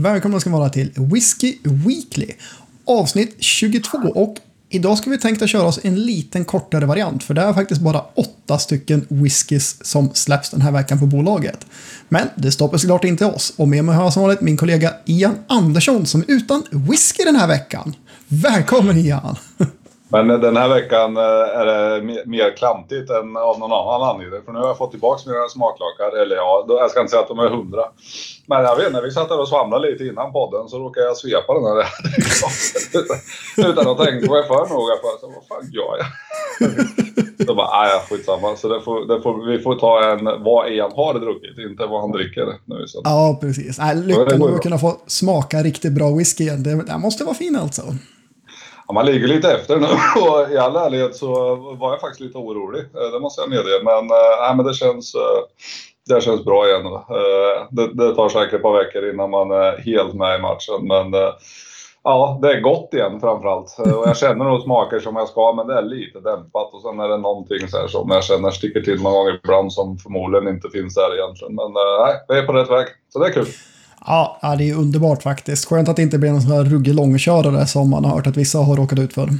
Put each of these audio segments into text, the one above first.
Välkomna ska vara till Whiskey Weekly. Avsnitt 22 och idag ska vi tänka köra oss en liten kortare variant för det är faktiskt bara åtta stycken whiskys som släpps den här veckan på bolaget. Men det stoppar såklart inte oss och med mig har jag som vanligt min kollega Ian Andersson som är utan whisky den här veckan. Välkommen Ian! Men den här veckan eh, är det mer klantigt än av någon annan anledning. För nu har jag fått tillbaka mina smaklakar. Eller ja, jag ska inte säga att de är hundra. Men jag vet när vi satt där och svamlade lite innan podden så råkade jag svepa den här utan att tänka mig för noga. För så, vad fan gör jag? Så bara, nej skitsamma. Så det får, det får, vi får ta en vad Ian har druckit, inte vad han dricker nu. Så. Ja, precis. Nej, lyckan att kunna få smaka riktigt bra whisky igen. Det, det måste vara fin alltså. Ja, man ligger lite efter nu och i all ärlighet så var jag faktiskt lite orolig. Eh, det måste jag medge. Men, äh, men det, känns, eh, det känns bra igen. Det, det, tar säkert ett par veckor innan man är helt med i matchen. Men ja, det är gott igen framförallt. Och jag känner nog smaker som jag ska men det är lite dämpat. Och sen är det någonting så här som jag känner sticker till många gånger ibland som förmodligen inte finns där egentligen. Men nej, vi är på rätt väg. Så det är kul. Ja, det är underbart faktiskt. Skönt att det inte blir en sån här ruggig långkörare som man har hört att vissa har råkat ut för.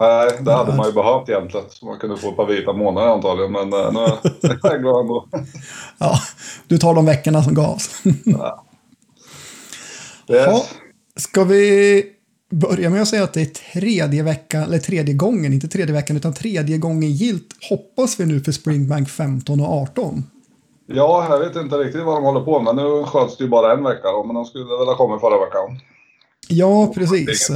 Nej, det hade man ju behövt egentligen. Så man kunde få ett par vita månader antagligen. Men uh, nu är jag glad ändå. ja, du tar de veckorna som gavs. ja. Yes. Ja, ska vi börja med att säga att det är tredje veckan, eller tredje gången, inte tredje veckan, utan tredje gången gilt hoppas vi nu för Springbank 15 och 18. Ja, jag vet inte riktigt vad de håller på med. Nu sköts det ju bara en vecka då, men de skulle väl ha kommit förra veckan. Ja, precis.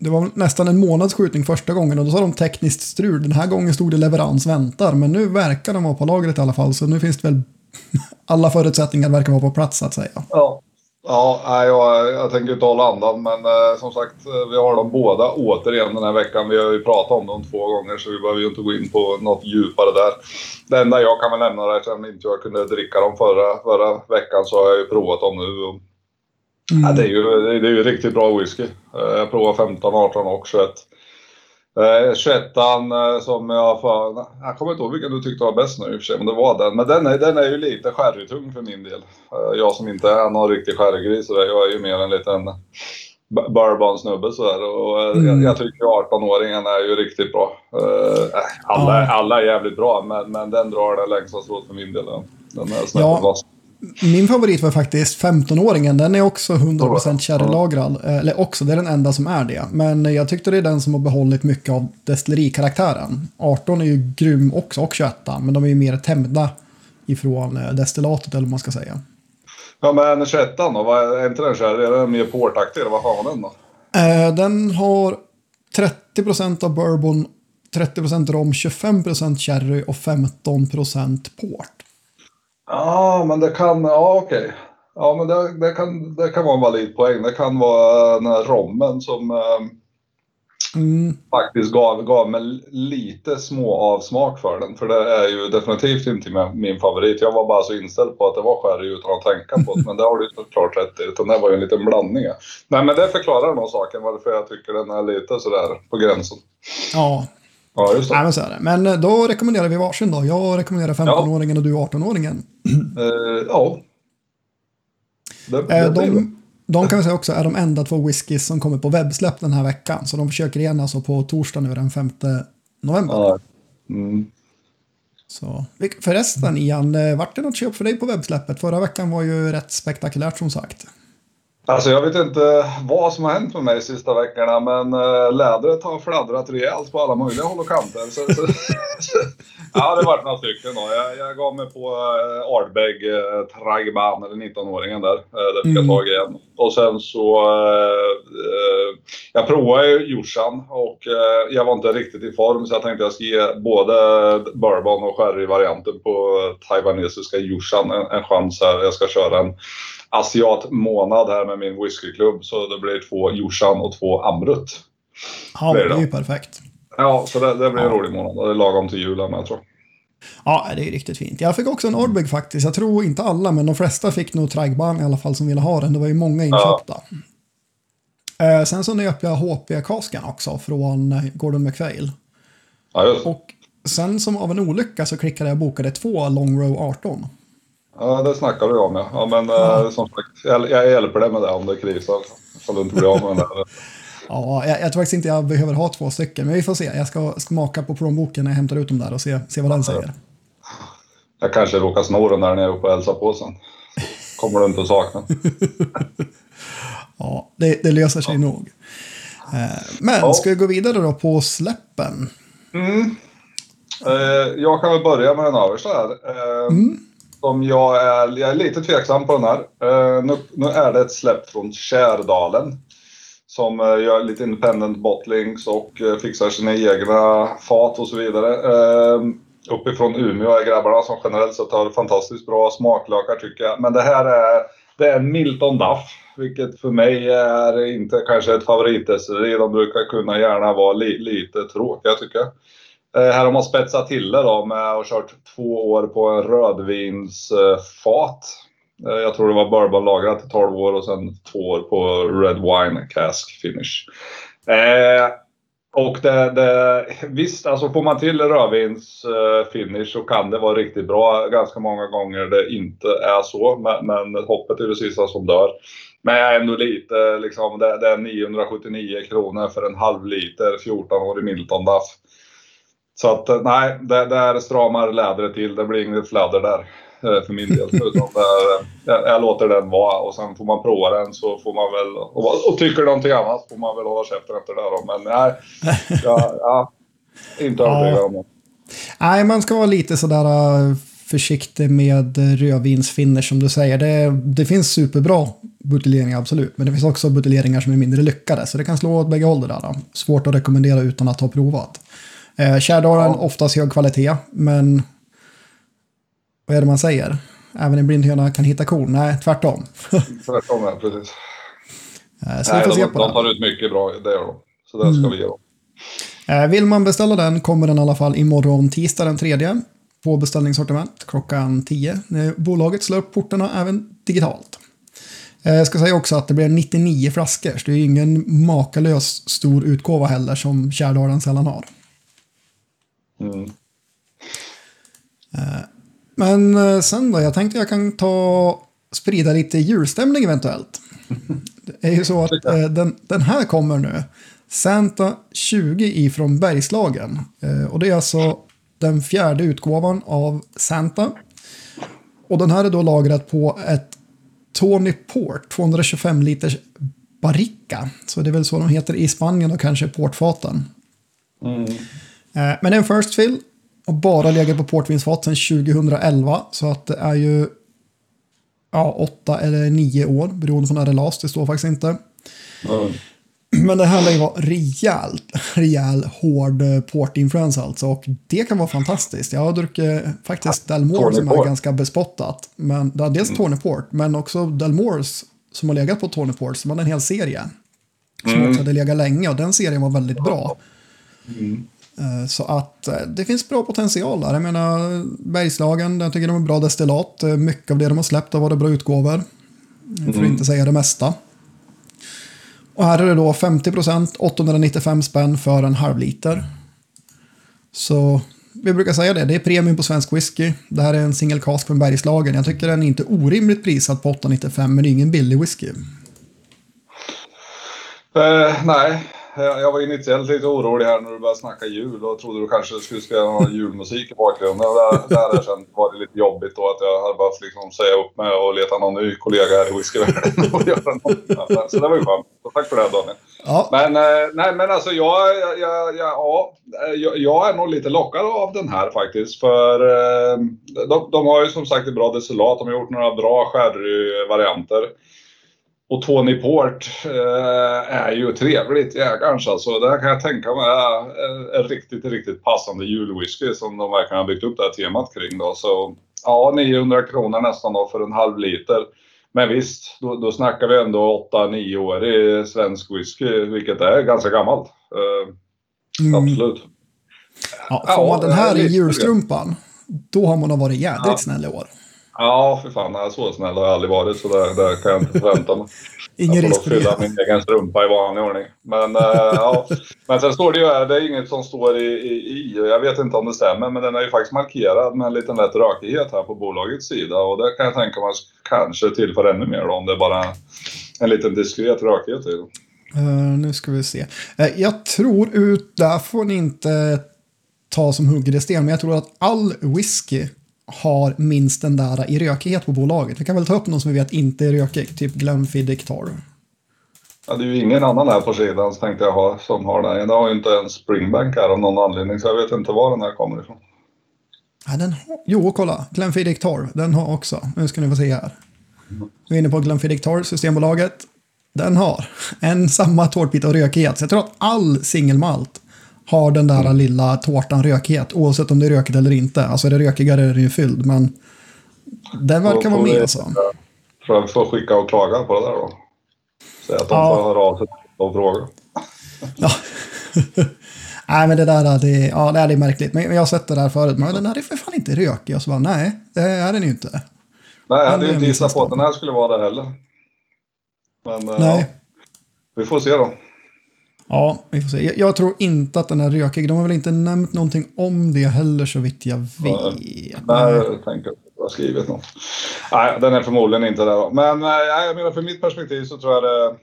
Det var nästan en månads skjutning första gången och då sa de tekniskt strul. Den här gången stod det leverans väntar, men nu verkar de vara på lagret i alla fall. Så nu finns det väl alla förutsättningar verkar vara på plats så att säga. Ja, Ja, jag, jag tänker inte hålla andan men eh, som sagt eh, vi har dem båda återigen den här veckan. Vi har ju pratat om dem två gånger så vi behöver ju inte gå in på något djupare där. Det enda jag kan väl nämna där, eftersom inte jag kunde dricka dem förra, förra veckan så har jag ju provat dem nu. Och, mm. ja, det, är ju, det är ju riktigt bra whisky. Eh, jag provade 15, 18 och 21. Eh, 21 eh, som jag för, Jag kommer inte ihåg vilken du tyckte var bäst nu i och för sig, men det var den. Men den är, den är ju lite sherrytung för min del. Eh, jag som inte är någon riktig sherrygris, jag är ju mer en liten bourbon-snubbe sådär. Och eh, mm. jag, jag tycker 18-åringen är ju riktigt bra. Eh, alla, alla är jävligt bra, men, men den drar det längsta strået för min del. Den är snäppet ja. Min favorit var faktiskt 15-åringen. Den är också 100% sherrylagrad. Eller också, det är den enda som är det. Men jag tyckte det är den som har behållit mycket av destillerikaraktären. 18 är ju grym också, och 21. Men de är ju mer tämjda ifrån eh, destillatet, eller vad man ska säga. Ja, men 21 då? Vad är inte den sherry? Är den mer portaktig? Vad har den då? Eh, den har 30% av bourbon, 30% rom, 25% sherry och 15% port. Ja, men det kan, ja okej. Ja, men det, det, kan, det kan vara en valid poäng. Det kan vara den här rommen som eh, mm. faktiskt gav, gav mig lite små avsmak för den. För det är ju definitivt inte min favorit. Jag var bara så inställd på att det var sherry utan att tänka på det. Men det har du såklart rätt i. Utan det var ju en liten blandning. Nej, men det förklarar nog saken varför jag tycker den är lite sådär på gränsen. Ja, Ja, just det. Nej, men, så är det. men eh, då rekommenderar vi varsin då. Jag rekommenderar 15-åringen ja. och du 18-åringen. Uh, ja. Det, det uh, de, de kan vi säga också är de enda två whiskys som kommer på webbsläpp den här veckan. Så de försöker igen alltså på torsdag nu den 5 november. Ja. Mm. Så, förresten Ian, vart det något köp för dig på webbsläppet? Förra veckan var ju rätt spektakulärt som sagt. Alltså jag vet inte vad som har hänt med mig de sista veckorna men äh, lädret har fladdrat rejält på alla möjliga håll och kanter. Så, så, ja, det varit några stycken då. Jag, jag gav mig på äh, Ardbeg äh, Tragban, eller 19-åringen där. Äh, det fick jag mm. tag i igen. Och sen så... Äh, jag provade ju Joshan och jag var inte riktigt i form så jag tänkte jag ska ge både bourbon och sherry-varianten på taiwanesiska Joshan en, en chans här. Jag ska köra en asiatmånad här med min whiskyklubb. Så det blir två Joshan och två Amrut. Ja, det, är ju perfekt. Ja, så det, det blir en ja. rolig månad. Det är lagom till julen med, tror jag. Ja, det är riktigt fint. Jag fick också en Ordbeg faktiskt. Jag tror inte alla, men de flesta fick nog Tragban i alla fall som ville ha den. Det var ju många inköpta. Ja. Eh, sen så nöp jag HP-kaskan också från eh, Gordon McFail. Ja, just. Och sen som av en olycka så klickade jag och bokade två Long Row 18. Ja, det snackar du om ja. ja men ja. Eh, som sagt, jag, jag hjälper dig med det om det krisar. Ifall du inte blir av med det. Ja, jag, jag tror faktiskt inte jag behöver ha två stycken, men vi får se. Jag ska smaka på plånboken när jag hämtar ut dem där och se, se vad den säger. Jag kanske råkar sno den där när jag är uppe och hälsar på sen. Kommer du inte att sakna. ja, det, det löser sig ja. nog. Eh, men ja. ska vi gå vidare då på släppen? Mm. Eh, jag kan väl börja med den översta här. Eh, mm. Som jag, är, jag är lite tveksam på den här. Eh, nu, nu är det ett släpp från Kärdalen som eh, gör lite independent bottlings och eh, fixar sina egna fat och så vidare. Ehm, uppifrån Umeå är grabbarna som generellt sett har fantastiskt bra smaklökar tycker jag. Men det här är, det är Milton Duff vilket för mig är inte kanske ett favoritdestilleri. De brukar kunna gärna vara li, lite tråkiga tycker jag. Eh, här har man spetsat till det då med att ha kört två år på en rödvinsfat. Eh, jag tror det var bourbonlagrat i 12 år och sen två år på red wine cask finish. Eh, och det, det, visst, alltså får man till rödvinsfinish finish så kan det vara riktigt bra. Ganska många gånger det inte är så, men, men hoppet är det sista som dör. Men jag är ändå lite liksom, det, det är 979 kronor för en halv liter 14-årig Milton Duff. Så att eh, nej, det, där stramar lädret till. Det blir inget fladder där eh, för min del. Utan där, jag, jag, låter den vara och sen får man prova den så får man väl, och, och tycker någonting annat får man väl hålla käften efter det då. Men nej, jag, ja, inte övertygad om det. Nej, man ska vara lite sådär eh, försiktig med rödvinsfinish som du säger. Det, det finns superbra buteljeringar, absolut. Men det finns också buteljeringar som är mindre lyckade. Så det kan slå åt bägge håll det där. Svårt att rekommendera utan att ha provat. Eh, Kärdalen ja. oftast hög kvalitet, men vad är det man säger? Även en blind höna kan hitta korn? Nej, tvärtom. tvärtom, ja, precis. Eh, så Nej, vi får de, se på de tar ut mycket bra, det gör de. Så det ska mm. vi ge dem. Eh, vill man beställa den kommer den i alla fall imorgon tisdag den tredje på beställningssortiment klockan 10. Bolaget slår upp portarna även digitalt. Eh, jag ska säga också att det blir 99 flaskor, så det är ingen makalös stor utgåva heller som Kärdalen sällan har. Mm. Eh, men eh, sen då, jag tänkte jag kan ta sprida lite julstämning eventuellt. Det är ju så att den, den här kommer nu. Santa 20 ifrån Bergslagen. Och det är alltså den fjärde utgåvan av Santa. Och den här är då lagrad på ett Tony Port, 225 liters barrica. Så det är väl så de heter i Spanien och kanske portfaten. Mm. Eh, men det är en First Fill och bara legat på portvinsfat sedan 2011. Så att det är ju ja, åtta eller nio år beroende på när det lades. Det står faktiskt inte. Mm. Men det här lär ju vara rejält, rejäl hård eh, portinfluens alltså. Och det kan vara fantastiskt. Jag har druckit faktiskt Delmore som är ganska bespottat. Men, ja, dels mm. Tony Port, men också Delmores som har legat på Tony Port. Som hade en hel serie. Som mm. också hade legat länge och den serien var väldigt bra. Mm. Eh, så att eh, det finns bra potential där. Jag menar Bergslagen, jag tycker de är bra destillat. Mycket av det de har släppt har varit bra utgåvor. För att mm. inte säga det mesta. Och här är det då 50% 895 spänn för en halv liter. Så vi brukar säga det, det är premium på svensk whisky. Det här är en single cask från Bergslagen. Jag tycker den är inte orimligt prissatt på 895 men det är ingen billig whisky. Uh, nej, jag var initiellt lite orolig här när du började snacka jul och trodde du kanske skulle spela någon julmusik i bakgrunden. Där, där jag känt var det lite jobbigt då att jag hade behövt liksom säga upp mig och leta någon ny kollega här i whiskyvärlden och göra något. Så det var ju skönt. Tack för det Daniel. Ja. Men, eh, nej, men alltså jag, jag, jag, ja, jag, jag är nog lite lockad av den här faktiskt. För eh, de, de har ju som sagt ett bra destillat. De har gjort några bra sherry-varianter. Och Tony Port eh, är ju trevligt jägarns alltså. Det kan jag tänka mig är en riktigt, riktigt passande julwhisky som de verkligen har byggt upp det här temat kring då. Så ja, 900 kronor nästan då för en halv liter. Men visst, då, då snackar vi ändå 8-9 år i svensk whisky, vilket är ganska gammalt. Eh, mm. Absolut. Ja, får man den här i julstrumpan, då har man nog varit jädrigt snäll i år. Ja, för fan. Nej, så snäll har jag aldrig varit så det, det kan jag inte förvänta mig. Ingen risk för fylla min egen strumpa i vanlig ordning. Men, äh, ja. men sen står det ju här, det är inget som står i, i, i, jag vet inte om det stämmer, men den är ju faktiskt markerad med en liten lätt rökighet här på bolagets sida. Och det kan jag tänka mig kanske tillför ännu mer då, om det är bara en liten diskret rökighet den. Uh, nu ska vi se. Uh, jag tror ut, där får ni inte ta som hugger i sten, men jag tror att all whisky har minst den där i rökighet på bolaget. Vi kan väl ta upp någon som vi vet inte är rökig, typ Glenfiddich Tar. Ja, det är ju ingen annan här på sidan tänkte jag ha, som har den. Det har ju inte en Springbank här av någon anledning, så jag vet inte var den här kommer ifrån. Ja, den har, jo, kolla. Glenfiddich Tar, den har också. Nu ska ni få se här. Vi är inne på Glenfiddich Tar, Systembolaget. Den har en samma tårtbit och rökighet. Så jag tror att all singelmalt har den där mm. lilla tårtan rökighet, oavsett om det är rökigt eller inte. Alltså är det rökigare är den ju fylld, men den verkar vara med alltså. Tror jag får skicka och klaga på det där då. Säga att de ja. får höra av sig och fråga. Ja. nej, men det där det, ja, det är märkligt. Men jag har sett det där förut. Men den här är för fan inte rökig. Och så bara, nej, det är den ju inte. Nej, jag hade ju inte gissat på att den här skulle vara det heller. Men nej. Ja, vi får se då. Ja, vi får se. Jag, jag, tror inte att den är rökig. De har väl inte nämnt någonting om det heller så vitt jag vet. Nej, jag tänker att jag har skrivit något. Nej, den är förmodligen inte där. Men nej, jag menar för mitt perspektiv så tror jag det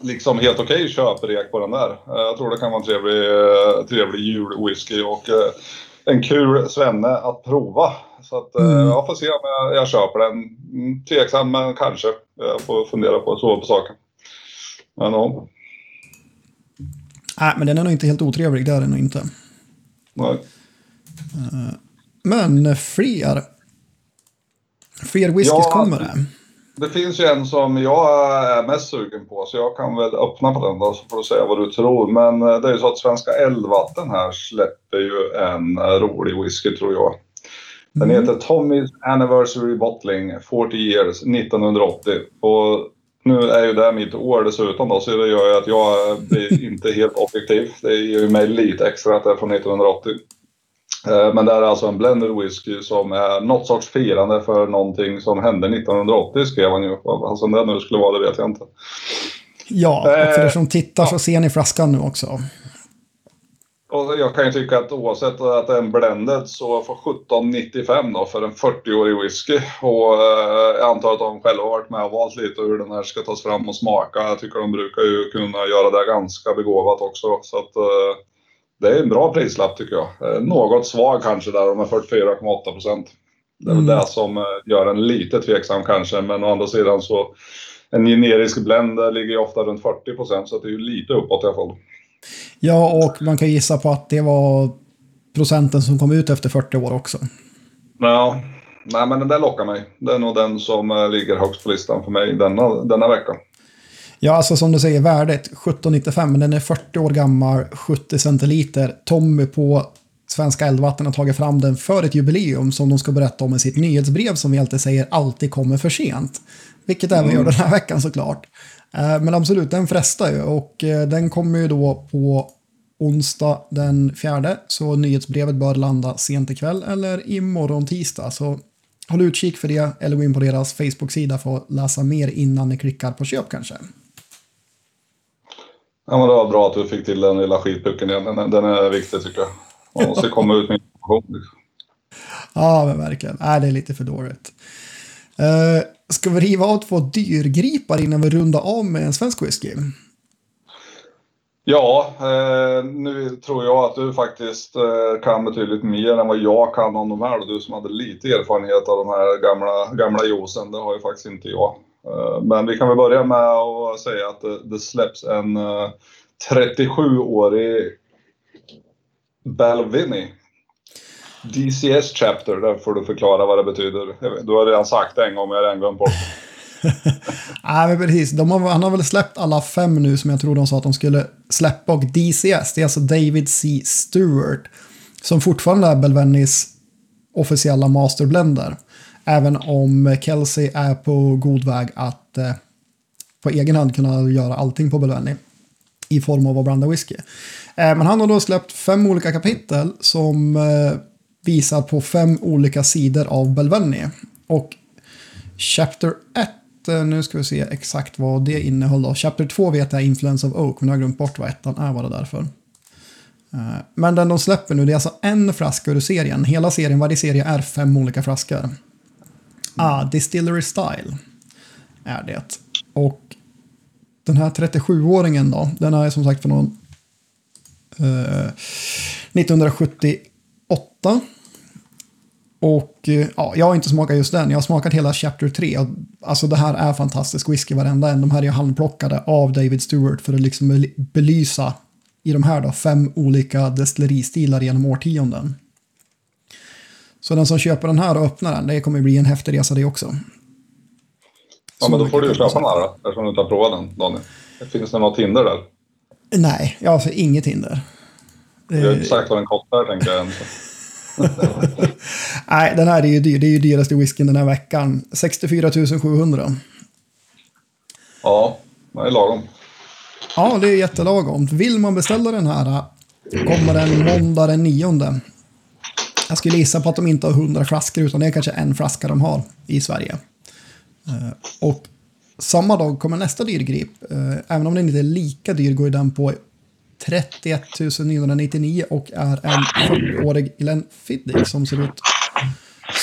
liksom helt okej okay köprek på den där. Jag tror det kan vara en trevlig, trevlig julwhisky och en kul svenne att prova. Så att mm. jag får se om jag, jag köper den. Mm, tveksam, men kanske. Jag får fundera på, så på saken. Men ja. Nej, men den är nog inte helt otrevlig, det är den nog inte. Nej. Men fler. Fler whiskys ja, kommer det. Det finns ju en som jag är mest sugen på, så jag kan väl öppna på den då, så får du säga vad du tror. Men det är ju så att Svenska Eldvatten här släpper ju en rolig whisky, tror jag. Den mm. heter Tommy's Anniversary Bottling 40 Years 1980. Och nu är ju det mitt år dessutom då, så det gör ju att jag blir inte helt objektiv. Det ger ju mig lite extra att det är från 1980. Eh, men det är alltså en blended whisky som är något sorts firande för någonting som hände 1980 skrev han ju. Alltså det nu skulle vara det vet jag inte. Ja, och för er som tittar så ser ni flaskan nu också. Och jag kan ju tycka att oavsett att det är en blended så får 17,95 då för en 40-årig whisky. Och eh, jag antar att de själva har varit med och valt lite hur den här ska tas fram och smaka. Jag tycker de brukar ju kunna göra det ganska begåvat också. Så att eh, det är en bra prislapp tycker jag. Eh, något svag kanske där, de är 44,8 procent. Det är väl mm. det som gör en lite tveksam kanske, men å andra sidan så en generisk blend ligger ju ofta runt 40 procent så det är ju lite uppåt i alla fall. Ja, och man kan gissa på att det var procenten som kom ut efter 40 år också. Ja, nej men den där lockar mig. Det är nog den som eh, ligger högst på listan för mig denna, denna vecka. Ja, alltså som du säger, värdet 1795, men den är 40 år gammal, 70 centiliter. Tommy på Svenska Eldvatten har tagit fram den för ett jubileum som de ska berätta om i sitt nyhetsbrev som vi alltid säger alltid kommer för sent. Vilket även mm. gör den här veckan såklart. Eh, men absolut, den frestar ju och eh, den kommer ju då på onsdag den fjärde. Så nyhetsbrevet bör landa sent ikväll eller imorgon tisdag. Så håll utkik för det eller gå in på deras Facebook-sida för att läsa mer innan ni klickar på köp kanske. Ja, men det var bra att du fick till den lilla skitpucken igen. Den, den är viktig tycker jag. Man måste komma ut med information. Liksom. Ja, men verkligen. Nej, det är lite för dåligt. Uh, ska vi riva av två dyrgripar innan vi rundar av med en svensk whisky? Ja, eh, nu tror jag att du faktiskt eh, kan betydligt mer än vad jag kan om de här. Du som hade lite erfarenhet av de här gamla, gamla juicen, det har ju faktiskt inte jag. Eh, men vi kan väl börja med att säga att det, det släpps en eh, 37-årig Belvini DCS Chapter, där får du förklara vad det betyder. Du har redan sagt det en gång, men jag har redan glömt bort Nej, men precis. De har, han har väl släppt alla fem nu som jag tror de sa att de skulle släppa. Och DCS, det är alltså David C. Stewart. Som fortfarande är Belvennis officiella masterblender. Även om Kelsey är på god väg att eh, på egen hand kunna göra allting på Belvenni I form av att blanda whisky. Eh, men han har då släppt fem olika kapitel som eh, visar på fem olika sidor av Belveni. Och Chapter 1, eh, nu ska vi se exakt vad det innehöll då. Chapter 2 vet jag är Influence of Oak, men jag har glömt bort vad ettan är vad det därför. Eh, men den de släpper nu, det är alltså en flaska ur serien. Hela serien, varje serie är fem olika flaskor. Ah, Distillery Style är det. Och den här 37-åringen då, den är som sagt från någon, eh, 1978. Och eh, ja, jag har inte smakat just den, jag har smakat hela Chapter 3. Och, Alltså det här är fantastisk whisky varenda en. De här är ju handplockade av David Stewart för att liksom bel- belysa i de här då fem olika destilleristilar genom årtionden. Så den som köper den här och öppnar den, det kommer bli en häftig resa det också. Ja, men då får du ju köpa den här då, eftersom du inte har provat den, Daniel. Finns det något hinder där? Nej, jag har alltså inget hinder. Jag har inte sagt vad den kostar, tänker jag. Nej, den här är ju dyr. Det är ju dyraste whiskyn den här veckan. 64 700. Ja, det är lagom. Ja, det är jättelagom. Vill man beställa den här kommer den måndag den 9. Jag skulle gissa på att de inte har 100 flaskor utan det är kanske en flaska de har i Sverige. Eh, Och samma dag kommer nästa dyrgrip. Eh, Även om den inte är lika dyr går den på 31 999 och är en 40-årig Glenfiddich som ser ut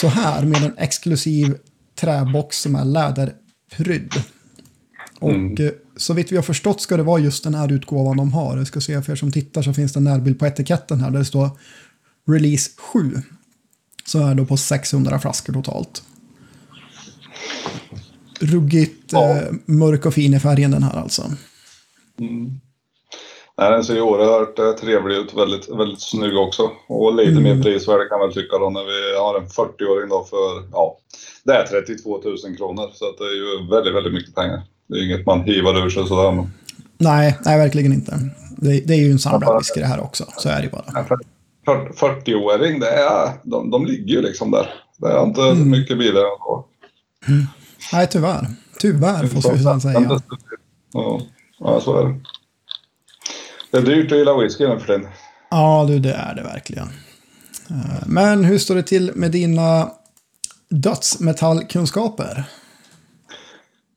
så här med en exklusiv träbox som är läderprydd. Och eh, så vitt vi har förstått ska det vara just den här utgåvan de har. Jag ska se för er som tittar så finns det en närbild på etiketten här där det står Release 7. Så är det på 600 flaskor totalt. Ruggigt Ja. eh, mörk och fin i färgen den här alltså. Nej, den ser ju oerhört eh, trevlig ut. Väldigt, väldigt snygg också. Och lite Mm. mer prisvärd kan man tycka då när vi har en 40-åring då för, ja, det är 32 000 kronor. Så att det är ju väldigt, väldigt mycket pengar. Det är inget man hivar ur sig sådär. Men... Nej, nej verkligen inte. Det, det är ju en samlad whisky det här också. Så är det bara. En 40 40-åring, det är, de, de ligger ju liksom där. Det är inte Mm. mycket billigare än så. Nej, tyvärr. Tyvärr får vi säga. Ja, ja, så är det. Det är dyrt att gilla whisky nu för tiden. Ja, du, det är det verkligen. Eh, men hur står det till med dina dödsmetallkunskaper?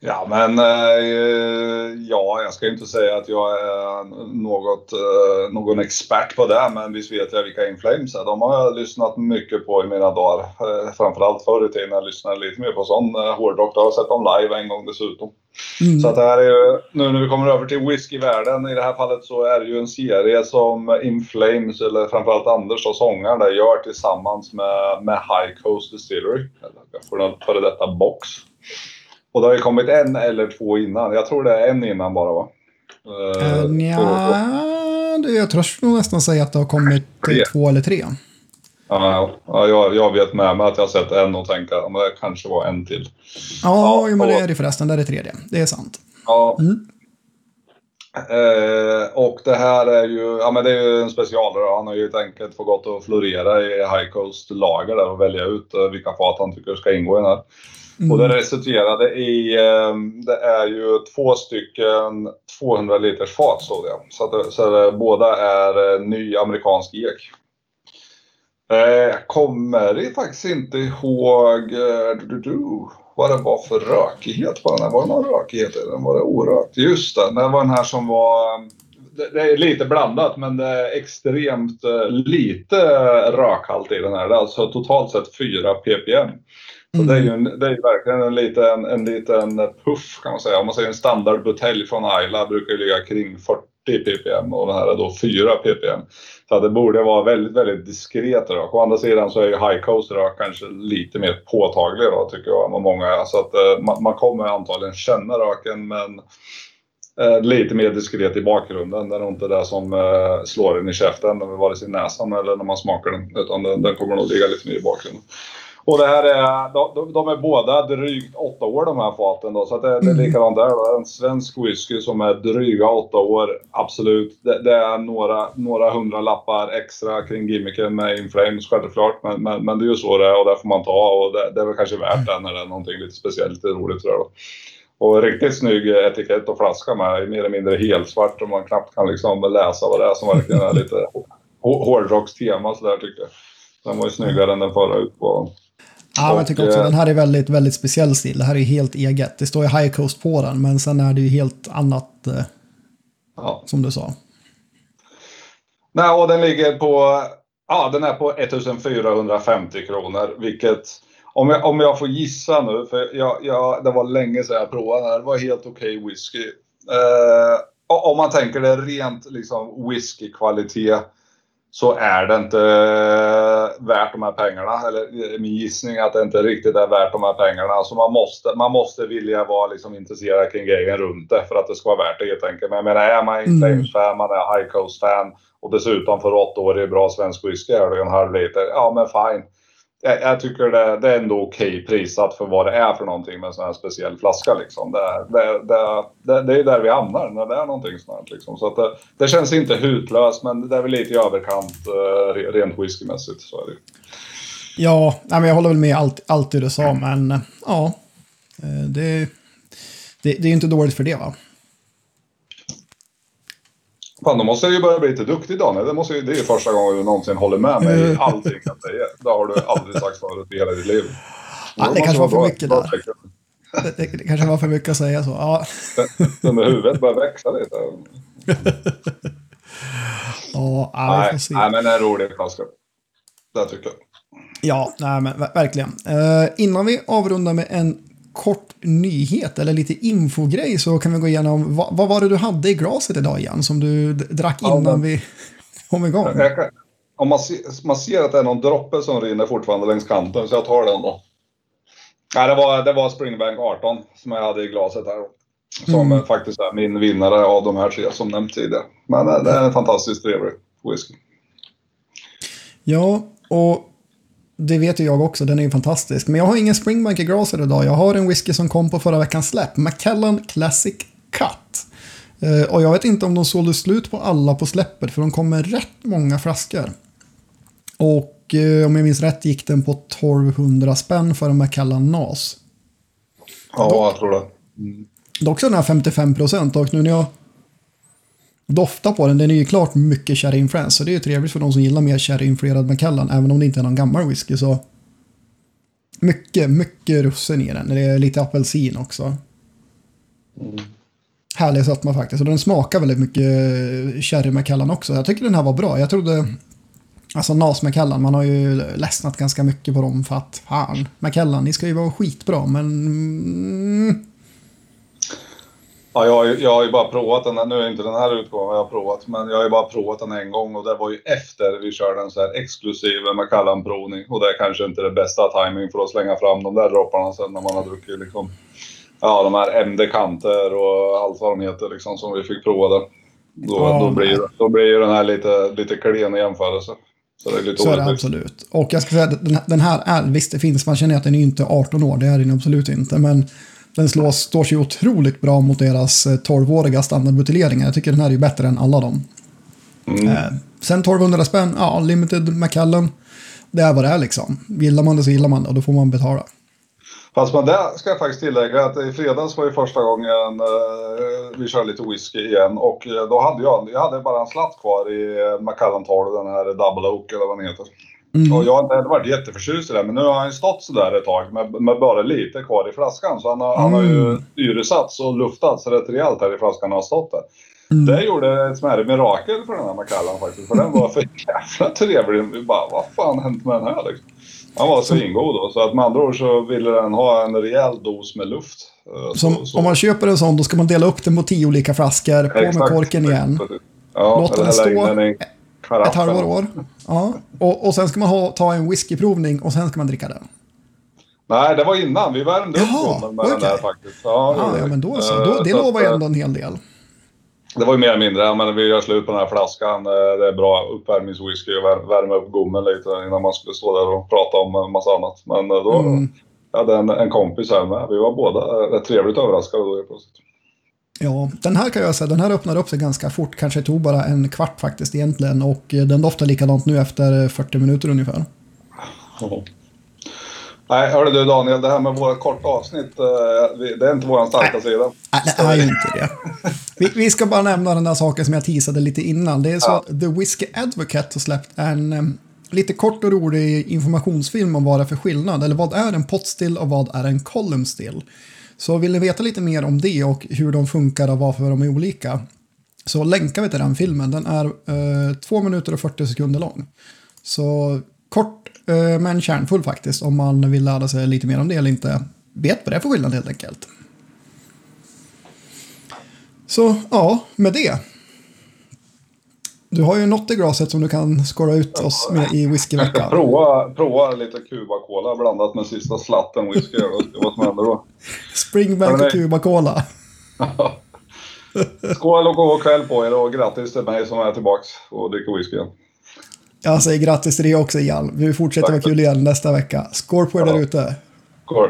Ja, men eh, ja, jag ska inte säga att jag är något, eh, någon expert på det, men visst vet jag vilka Inflames är. De har jag lyssnat mycket på i mina dagar. Eh, framförallt förr i tiden jag lyssnade lite mer på sån hårdrock. Jag har sett dem live en gång dessutom. Mm. Så att det här är ju, nu när vi kommer över till whiskyvärlden, i det här fallet så är det ju en serie som Inflames, eller framförallt Anders och sångaren där, gör tillsammans med, med High Coast Distillery. Eller för detta box. Och det har ju kommit en eller två innan. Jag tror det är en innan bara va? Uh, Nja, du, jag törs nog nästan säga att det har kommit Tre. två eller tre. Ja, ja jag, jag vet med mig att jag har sett en och tänker att det kanske var en till. Ja, Ja, men det är det förresten. Det är det tredje. Det är sant. Ja. Mm. Eh, och det här är ju, ja men det är ju en specialare. Han har ju helt enkelt fått gått och florera i High Coast lager där och välja ut eh, vilka fat han tycker ska ingå i den här. Mm. Och det resulterade i, eh, det är ju två stycken 200 liters fat såg jag. Så, att så det, båda är eh, ny amerikansk ek. Eh, Jag kommer faktiskt inte ihåg du, du, du, vad det var för rökighet på den här. Var det någon rökighet i den? Var det orökt? Just det, det var den här som var... Det, är lite blandat men det är extremt lite rökhalt i den här. Det är alltså totalt sett 4 ppm. Så det är ju, en, det är verkligen en liten, en liten puff kan man säga. Om man säger en standardbutelj från Ayla brukar ligga kring 40 ppm och den här är då 4 ppm. Så det borde vara väldigt, väldigt diskret rök. Å andra sidan så är ju High Coast rök kanske lite mer påtaglig då tycker jag än vad många är. Så att eh, man, man kommer antagligen känna röken men eh, lite mer diskret i bakgrunden. Det är nog inte det som eh, slår en i käften, vare sig i näsan eller när man smakar den. Utan den, den kommer nog ligga lite mer i bakgrunden. Och det här är, de, de- är båda drygt åtta år de här faten då. Så att det, det är likadant där. En svensk whisky som är dryga åtta år, absolut. Det, det är några, några hundra lappar extra kring gimmicken med Inflames självklart. Men, men, men det är ju så det är och det får man ta och det, det är väl kanske värt det när det är någonting lite speciellt, lite roligt tror jag då. Och riktigt snygg etikett och flaska med, mer eller mindre helsvart och man knappt kan liksom läsa vad det är som verkligen är lite hå- hårdrockstema sådär tycker jag. Den var ju snyggare än den förra utgåvan. Ja, men jag tycker också eh, den här är väldigt, väldigt speciell stil. Det här är helt eget. Det står ju High Coast på den, men sen är det ju helt annat, eh, Ja. som du sa. Nej, och den ligger på... Ja, den är på 1450 kronor, vilket... Om jag, om jag får gissa nu, för jag, jag, det var länge sedan jag provade den här. Det var helt okej whisky. Eh, och om man tänker det rent liksom whiskykvalitet så är det inte eh, värt de här pengarna. Eller eh, min gissning är att det inte riktigt är värt de här pengarna. Alltså man måste, man måste vilja vara liksom intresserad kring grejen runt det för att det ska vara värt det helt enkelt. Men jag menar, är man Mm. In Flames-fan, man är High Coast-fan och dessutom för åtta år i bra svensk whisky är det en halv liter. Ja, men fine. Jag, jag tycker det, det är ändå okej prissatt för vad det är för någonting med en sån här speciell flaska. Liksom. Det, det, det, det, det är där vi hamnar när det är någonting sånt här. Liksom. Så att det, det känns inte hutlöst, men det är väl lite i överkant uh, rent whiskymässigt. Så är det. Ja, nej, men jag håller väl med allt, allt det du sa, men eh, ja. Eh, det, det, det är ju inte dåligt för det va? Fan, då måste jag ju börja bli lite duktig Daniel. Det, måste, ju- det är ju första gången du någonsin håller med mig i Eh. allting jag säger. Det har du aldrig sagt förut i hela ditt liv. Ja, det kanske var för mycket bra- där. Det, det, det kanske var för mycket att säga så. Ja, Den med huvudet börjar växa lite. ja, ja vi får se. nej, men en rolig flaska. Det tycker jag. Ja, nej, men ver- verkligen. Eh, innan vi avrundar med en kort nyhet eller lite infogrej så kan vi gå igenom vad, vad var det du hade i glaset idag igen som du drack Ja, innan men- vi kom igång? Kan, om man, ser, man ser att det är någon droppe som rinner fortfarande längs kanten så jag tar den då. Nej, det var, det var Springbank 18 som jag hade i glaset här. Som Mm. faktiskt är min vinnare av de här tre som nämnt tidigare. Men eh, det är en fantastiskt trevlig whisky. Ja, och det vet ju jag också, den är ju fantastisk. Men jag har ingen Springbank i glaset idag. Jag har en whisky som kom på förra veckans släpp, Macallan Classic Cut. Eh, och jag vet inte om de sålde slut på alla på släppet, för de kom med rätt många flaskor. Och eh, om jag minns rätt gick den på 1200 spänn för en Macallan NAS. Ja, jag tror det. Dock så den här 55 procent och nu när jag doftar på den, den är ju klart mycket sherry-influens. Så det är ju trevligt för de som gillar mer sherry-influerad Macallan, även om det inte är någon gammal whisky så. Mycket, mycket russin i den. Det är lite apelsin också. Härlig sötma faktiskt. Och den smakar väldigt mycket sherry Macallan också. Jag tycker den här var bra. Jag trodde... Alltså Nas Macallan, man har ju ledsnat ganska mycket på dem för att fan, Macallan, ni ska ju vara skitbra men... Ja, jag, har ju- jag har ju bara provat den. här- Nu är inte den här utgåvan jag har provat, men jag har ju bara provat den en gång och det var ju efter vi körde en så här exklusiv Macallan-provning. Och det är kanske inte det bästa timing för att slänga fram de där dropparna sen när man har druckit liksom, ja, de här MD-kanter och allt vad de heter liksom som vi fick prova där. Då, Ja, då, blir, då blir ju den här lite, lite klen i jämförelse. Så det är lite Så är det absolut. Och jag ska säga att den, den här är, visst det finns, man känner att den är inte 18 år, det är den absolut inte. Men den slår, står sig otroligt bra mot deras eh, 12-åriga standardbuteljeringar. Jag tycker den här är ju bättre än alla dem. Mm. Eh, sen 1200 spänn, ja, Limited Macallan. Det är vad det är liksom. Gillar man det så gillar man det och då får man betala. Fast men det ska jag faktiskt tillägga att i fredags var ju första gången eh, vi körde lite whisky igen och eh, då hade jag, jag hade bara en slatt kvar i eh, Macallan 12, den här Double Oak eller vad den heter. Mm. Och jag har inte heller varit jätteförtjust i det men nu har han ju stått sådär ett tag med, med bara lite kvar i flaskan. Så han har, han har ju Mm. syresatts och luftats rätt rejält här i flaskan och har stått där. Mm. Det gjorde ett smärre mirakel för den här Macallan faktiskt. För den var för jävla trevlig. Vi bara, vad fan hänt med den här liksom? Han var svingod då. Så att med andra ord så ville den ha en rejäl dos med luft. Eh, Som, så- så- Om man köper en sån då ska man dela upp den på tio olika flaskor, på med Exakt, korken igen. Ja, Låt den stå den karaffen. Ett halvår år. Ja. Och, och sen ska man ha, ta en whiskyprovning och sen ska man dricka den. Nej, det var innan. Vi värmde upp Jaha, gommen med den okej. där faktiskt. Ja, gjorde ja men då så. Eh, Då, det så lovar ju eh, ändå en hel del. Det var ju mer eller mindre, ja, men vi gör slut på den här flaskan. Eh, Det är bra uppvärmningswhisky och vär- värma upp gommen lite innan man skulle stå där och prata om en massa annat. Men då Mm. jag hade en, en kompis här med. Vi var båda rätt trevligt överraskade då helt plötsligt. Ja, den här kan jag säga, den här öppnade upp sig ganska fort. Kanske tog bara en kvart faktiskt egentligen. Och eh, den doftar likadant nu efter eh, 40 minuter ungefär. Nej, hörde du Daniel, det här med våra korta avsnitt, eh, det är inte vår starka sida. Nej, det är ju inte det. Vi, vi ska bara nämna den där saken som jag teasade lite innan. Det är så Ja. att The Whiskey Advocate har släppt en, eh, lite kort och rolig informationsfilm om vad det är för skillnad. Eller vad är en potstill och vad är en column still? Så vill ni veta lite mer om det och hur de funkar och varför de är olika så länkar vi till den filmen. Den är eh, 2 minuter och 40 sekunder lång. Så kort eh, men kärnfull faktiskt om man vill lära sig lite mer om det eller inte vet vad det är för skillnad helt enkelt. Så ja, med det. Du har ju något i glaset som du kan skåra ut oss med i Jag ska whiskyveckan. prova, prova lite Cuba Cola blandat med sista slatten whisky. vad som händer då. Springbank och. Cuba Cola. Skål och god kväll på er och grattis till mig som är tillbaks och dricker whisky igen. Jag säger grattis till dig också Jan. Vi fortsätter vara kul igen nästa vecka. Skål på er Ja. där ute. Skål!